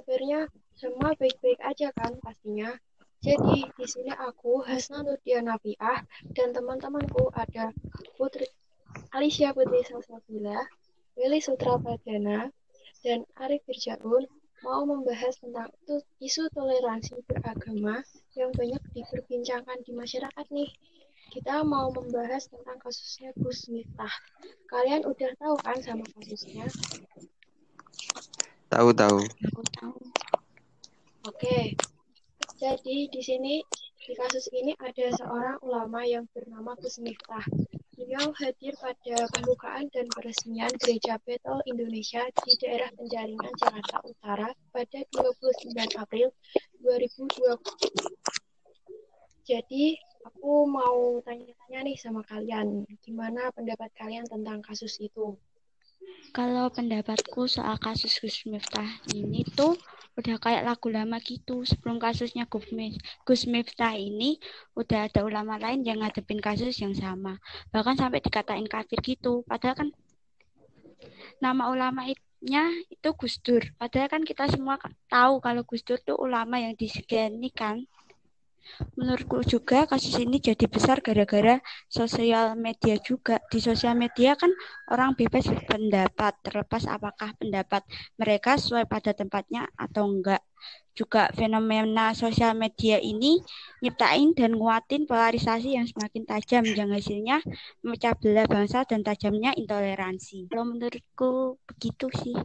kabarnya semua baik-baik aja kan pastinya. Jadi di sini aku Hasna Nurdia Nafiah dan teman-temanku ada Putri Alicia Putri Salsabila, Willy Sutra Pradana, dan Arif Firjaun mau membahas tentang isu toleransi beragama yang banyak diperbincangkan di masyarakat nih. Kita mau membahas tentang kasusnya Gus Miftah. Kalian udah tahu kan sama kasusnya? Tahu tahu. Oke. Jadi di sini di kasus ini ada seorang ulama yang bernama Gus Miftah. Beliau hadir pada pembukaan dan peresmian Gereja Betel Indonesia di daerah Penjaringan Jakarta Utara pada 29 April 2020. Jadi aku mau tanya-tanya nih sama kalian, gimana pendapat kalian tentang kasus itu? Kalau pendapatku soal kasus Gus Miftah ini tuh udah kayak lagu lama gitu. Sebelum kasusnya Gus Miftah ini udah ada ulama lain yang ngadepin kasus yang sama. Bahkan sampai dikatain kafir gitu. Padahal kan nama ulama nya itu Gus Dur. Padahal kan kita semua tahu kalau Gus Dur tuh ulama yang disegani kan. Menurutku juga kasus ini jadi besar gara-gara sosial media juga. Di sosial media kan orang bebas berpendapat, terlepas apakah pendapat mereka sesuai pada tempatnya atau enggak. Juga fenomena sosial media ini nyiptain dan nguatin polarisasi yang semakin tajam yang hasilnya memecah belah bangsa dan tajamnya intoleransi. Kalau menurutku begitu sih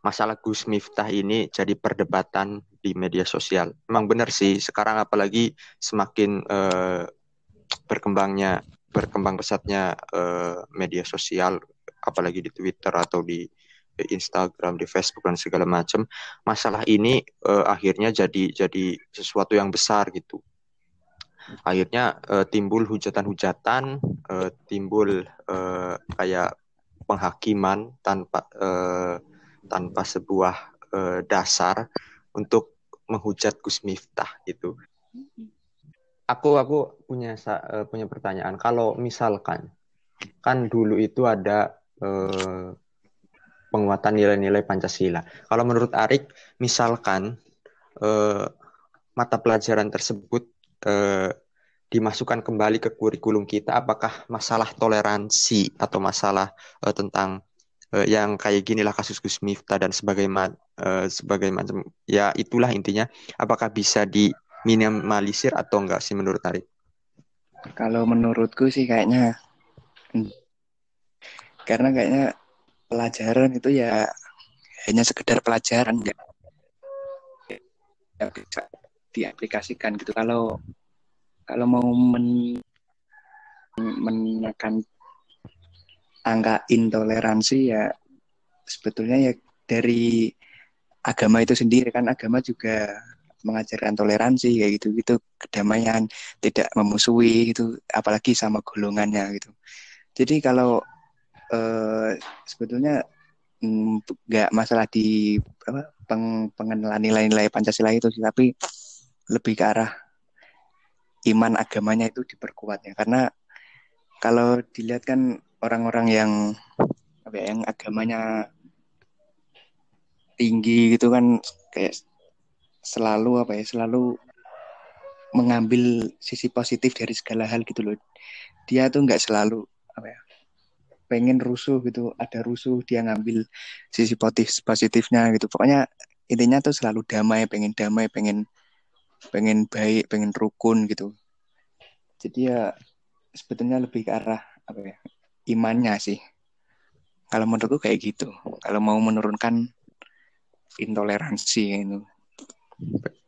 masalah Gus Miftah ini jadi perdebatan di media sosial. Memang benar sih, sekarang apalagi semakin uh, berkembangnya berkembang pesatnya uh, media sosial, apalagi di Twitter atau di Instagram, di Facebook dan segala macam, masalah ini uh, akhirnya jadi jadi sesuatu yang besar gitu. Akhirnya uh, timbul hujatan-hujatan, uh, timbul uh, kayak penghakiman tanpa uh, tanpa sebuah uh, dasar untuk menghujat Gus Miftah gitu. Aku aku punya uh, punya pertanyaan. Kalau misalkan kan dulu itu ada uh, penguatan nilai-nilai Pancasila. Kalau menurut Arik, misalkan uh, mata pelajaran tersebut uh, dimasukkan kembali ke kurikulum kita, apakah masalah toleransi atau masalah uh, tentang uh, yang kayak gini lah kasus Gus Miftah dan sebagaimana uh, sebagai macam ya itulah intinya. Apakah bisa diminimalisir atau enggak sih menurut Arif? Kalau menurutku sih kayaknya karena kayaknya pelajaran itu ya hanya sekedar pelajaran ya, ya bisa diaplikasikan gitu. Kalau kalau mau men, menekan angka intoleransi ya sebetulnya ya dari agama itu sendiri kan agama juga mengajarkan toleransi kayak gitu gitu. Kedamaian tidak memusuhi gitu apalagi sama golongannya gitu. Jadi kalau eh, sebetulnya mm, nggak masalah di apa, peng, pengenalan nilai-nilai Pancasila itu sih tapi lebih ke arah iman agamanya itu diperkuat ya karena kalau dilihat kan orang-orang yang apa ya, yang agamanya tinggi gitu kan kayak selalu apa ya selalu mengambil sisi positif dari segala hal gitu loh. Dia tuh nggak selalu apa ya pengen rusuh gitu ada rusuh dia ngambil sisi positif positifnya gitu. Pokoknya intinya tuh selalu damai pengen damai pengen pengen baik pengen rukun gitu. Jadi ya sebetulnya lebih ke arah apa ya imannya sih. Kalau menurutku kayak gitu. Kalau mau menurunkan intoleransi itu.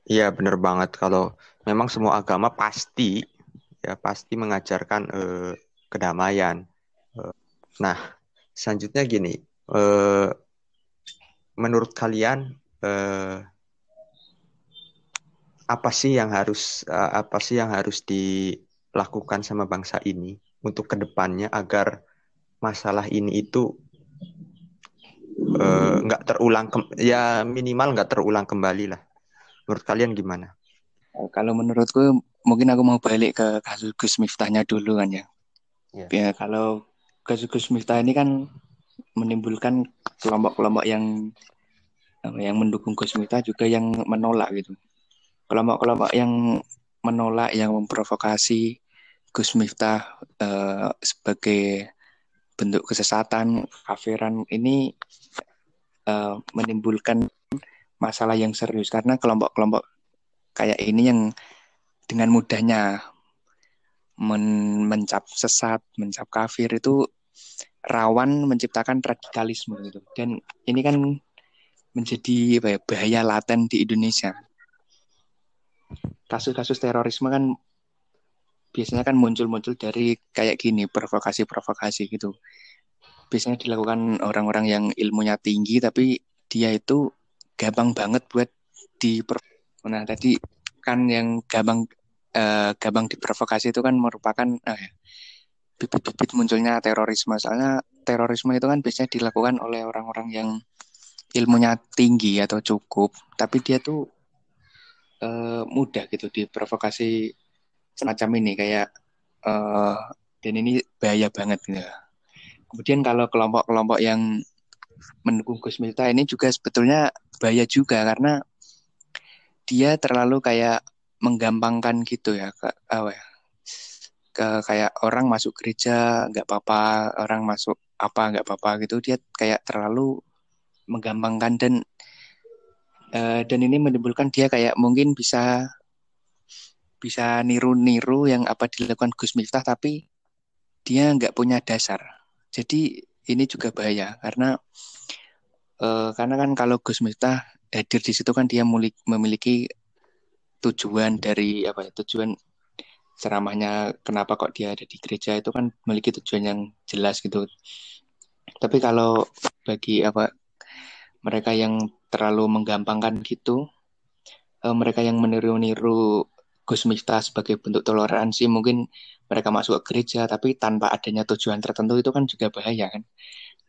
Iya benar banget kalau memang semua agama pasti ya pasti mengajarkan eh, kedamaian. Eh, nah selanjutnya gini, eh, menurut kalian eh, apa sih yang harus eh, apa sih yang harus dilakukan sama bangsa ini untuk ke depannya agar masalah ini itu eh, nggak uh, terulang ke, ya minimal nggak terulang kembali lah menurut kalian gimana oh, kalau menurutku mungkin aku mau balik ke kasus Gus Miftahnya dulu kan ya yeah. ya kalau kasus Gus Miftah ini kan menimbulkan kelompok-kelompok yang yang mendukung Gus Miftah juga yang menolak gitu. Kelompok-kelompok yang menolak, yang memprovokasi Gus Miftah eh, sebagai bentuk kesesatan, kafiran ini eh, menimbulkan masalah yang serius karena kelompok-kelompok kayak ini yang dengan mudahnya men mencap sesat, mencap kafir itu rawan menciptakan radikalisme gitu. Dan ini kan menjadi ya, bahaya laten di Indonesia. Kasus-kasus terorisme kan biasanya kan muncul-muncul dari kayak gini, provokasi-provokasi gitu. Biasanya dilakukan orang-orang yang ilmunya tinggi tapi dia itu gampang banget buat di Nah, tadi kan yang gampang uh, gampang diprovokasi itu kan merupakan uh, bibit-bibit munculnya terorisme. Soalnya terorisme itu kan biasanya dilakukan oleh orang-orang yang ilmunya tinggi atau cukup, tapi dia tuh uh, mudah gitu diprovokasi semacam ini kayak uh, dan ini bahaya banget gitu. Kemudian kalau kelompok-kelompok yang mendukung Gus Miftah ini juga sebetulnya bahaya juga karena dia terlalu kayak menggampangkan gitu ya ke apa ya ke kayak orang masuk gereja nggak apa-apa orang masuk apa nggak apa-apa gitu dia kayak terlalu menggampangkan dan uh, dan ini menimbulkan dia kayak mungkin bisa bisa niru-niru yang apa dilakukan Gus Miftah tapi dia nggak punya dasar jadi ini juga bahaya karena uh, karena kan kalau Gus Miftah hadir di situ kan dia memiliki tujuan dari apa ya tujuan ceramahnya kenapa kok dia ada di gereja itu kan memiliki tujuan yang jelas gitu. Tapi kalau bagi apa mereka yang terlalu menggampangkan gitu, eh, mereka yang meniru-niru Gus Miftah sebagai bentuk toleransi mungkin mereka masuk ke gereja tapi tanpa adanya tujuan tertentu itu kan juga bahaya kan.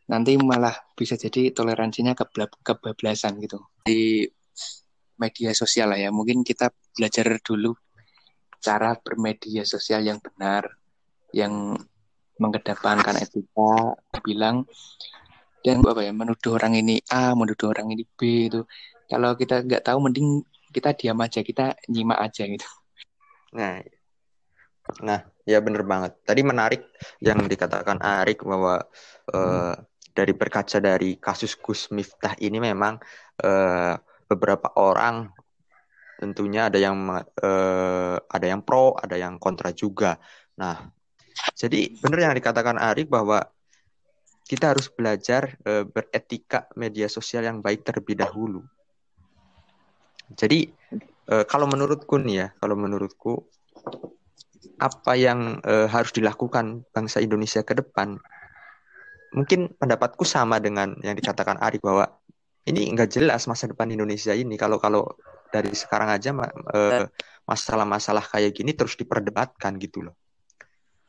Nanti malah bisa jadi toleransinya kebablasan gitu. Di media sosial lah ya. Mungkin kita belajar dulu cara bermedia sosial yang benar, yang mengedepankan etika, bilang dan apa ya menuduh orang ini A, menuduh orang ini B itu. Kalau kita nggak tahu, mending kita diam aja, kita nyimak aja gitu. Nah, nah ya bener banget. Tadi menarik yang dikatakan Arik bahwa uh, dari berkaca dari kasus Gus Miftah ini memang uh, beberapa orang tentunya ada yang uh, ada yang pro, ada yang kontra juga. Nah, jadi benar yang dikatakan Arik bahwa kita harus belajar uh, beretika media sosial yang baik terlebih dahulu. Jadi uh, kalau menurutku nih ya, kalau menurutku apa yang uh, harus dilakukan bangsa Indonesia ke depan, mungkin pendapatku sama dengan yang dikatakan Arik bahwa ini nggak jelas masa depan Indonesia ini kalau kalau dari sekarang aja eh, masalah-masalah kayak gini terus diperdebatkan gitu loh.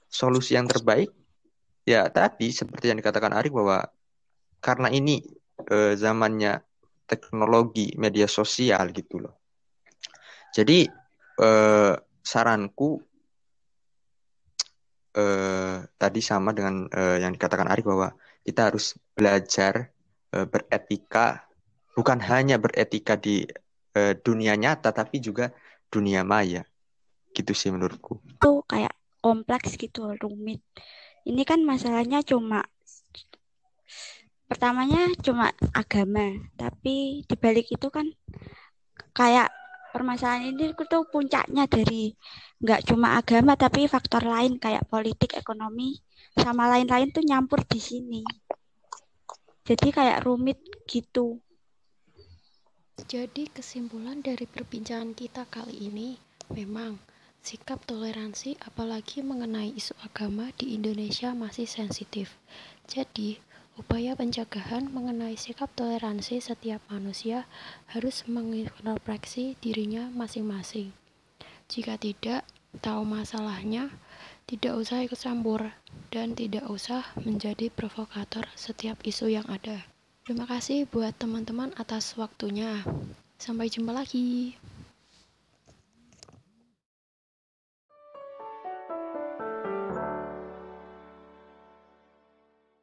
Solusi yang terbaik ya tadi seperti yang dikatakan Arik bahwa karena ini eh, zamannya teknologi media sosial gitu loh. Jadi eh, saranku eh, tadi sama dengan eh, yang dikatakan Arik bahwa kita harus belajar Eh, beretika bukan hanya beretika di uh, dunia nyata tapi juga dunia maya. Gitu sih menurutku. Itu kayak kompleks gitu rumit. Ini kan masalahnya cuma pertamanya cuma agama. Tapi dibalik itu kan kayak permasalahan ini itu puncaknya dari nggak cuma agama tapi faktor lain kayak politik ekonomi sama lain-lain tuh nyampur di sini jadi kayak rumit gitu. Jadi kesimpulan dari perbincangan kita kali ini memang sikap toleransi apalagi mengenai isu agama di Indonesia masih sensitif. Jadi, upaya pencegahan mengenai sikap toleransi setiap manusia harus mengintrospeksi dirinya masing-masing. Jika tidak tahu masalahnya, tidak usah ikut campur dan tidak usah menjadi provokator setiap isu yang ada. Terima kasih buat teman-teman atas waktunya. Sampai jumpa lagi.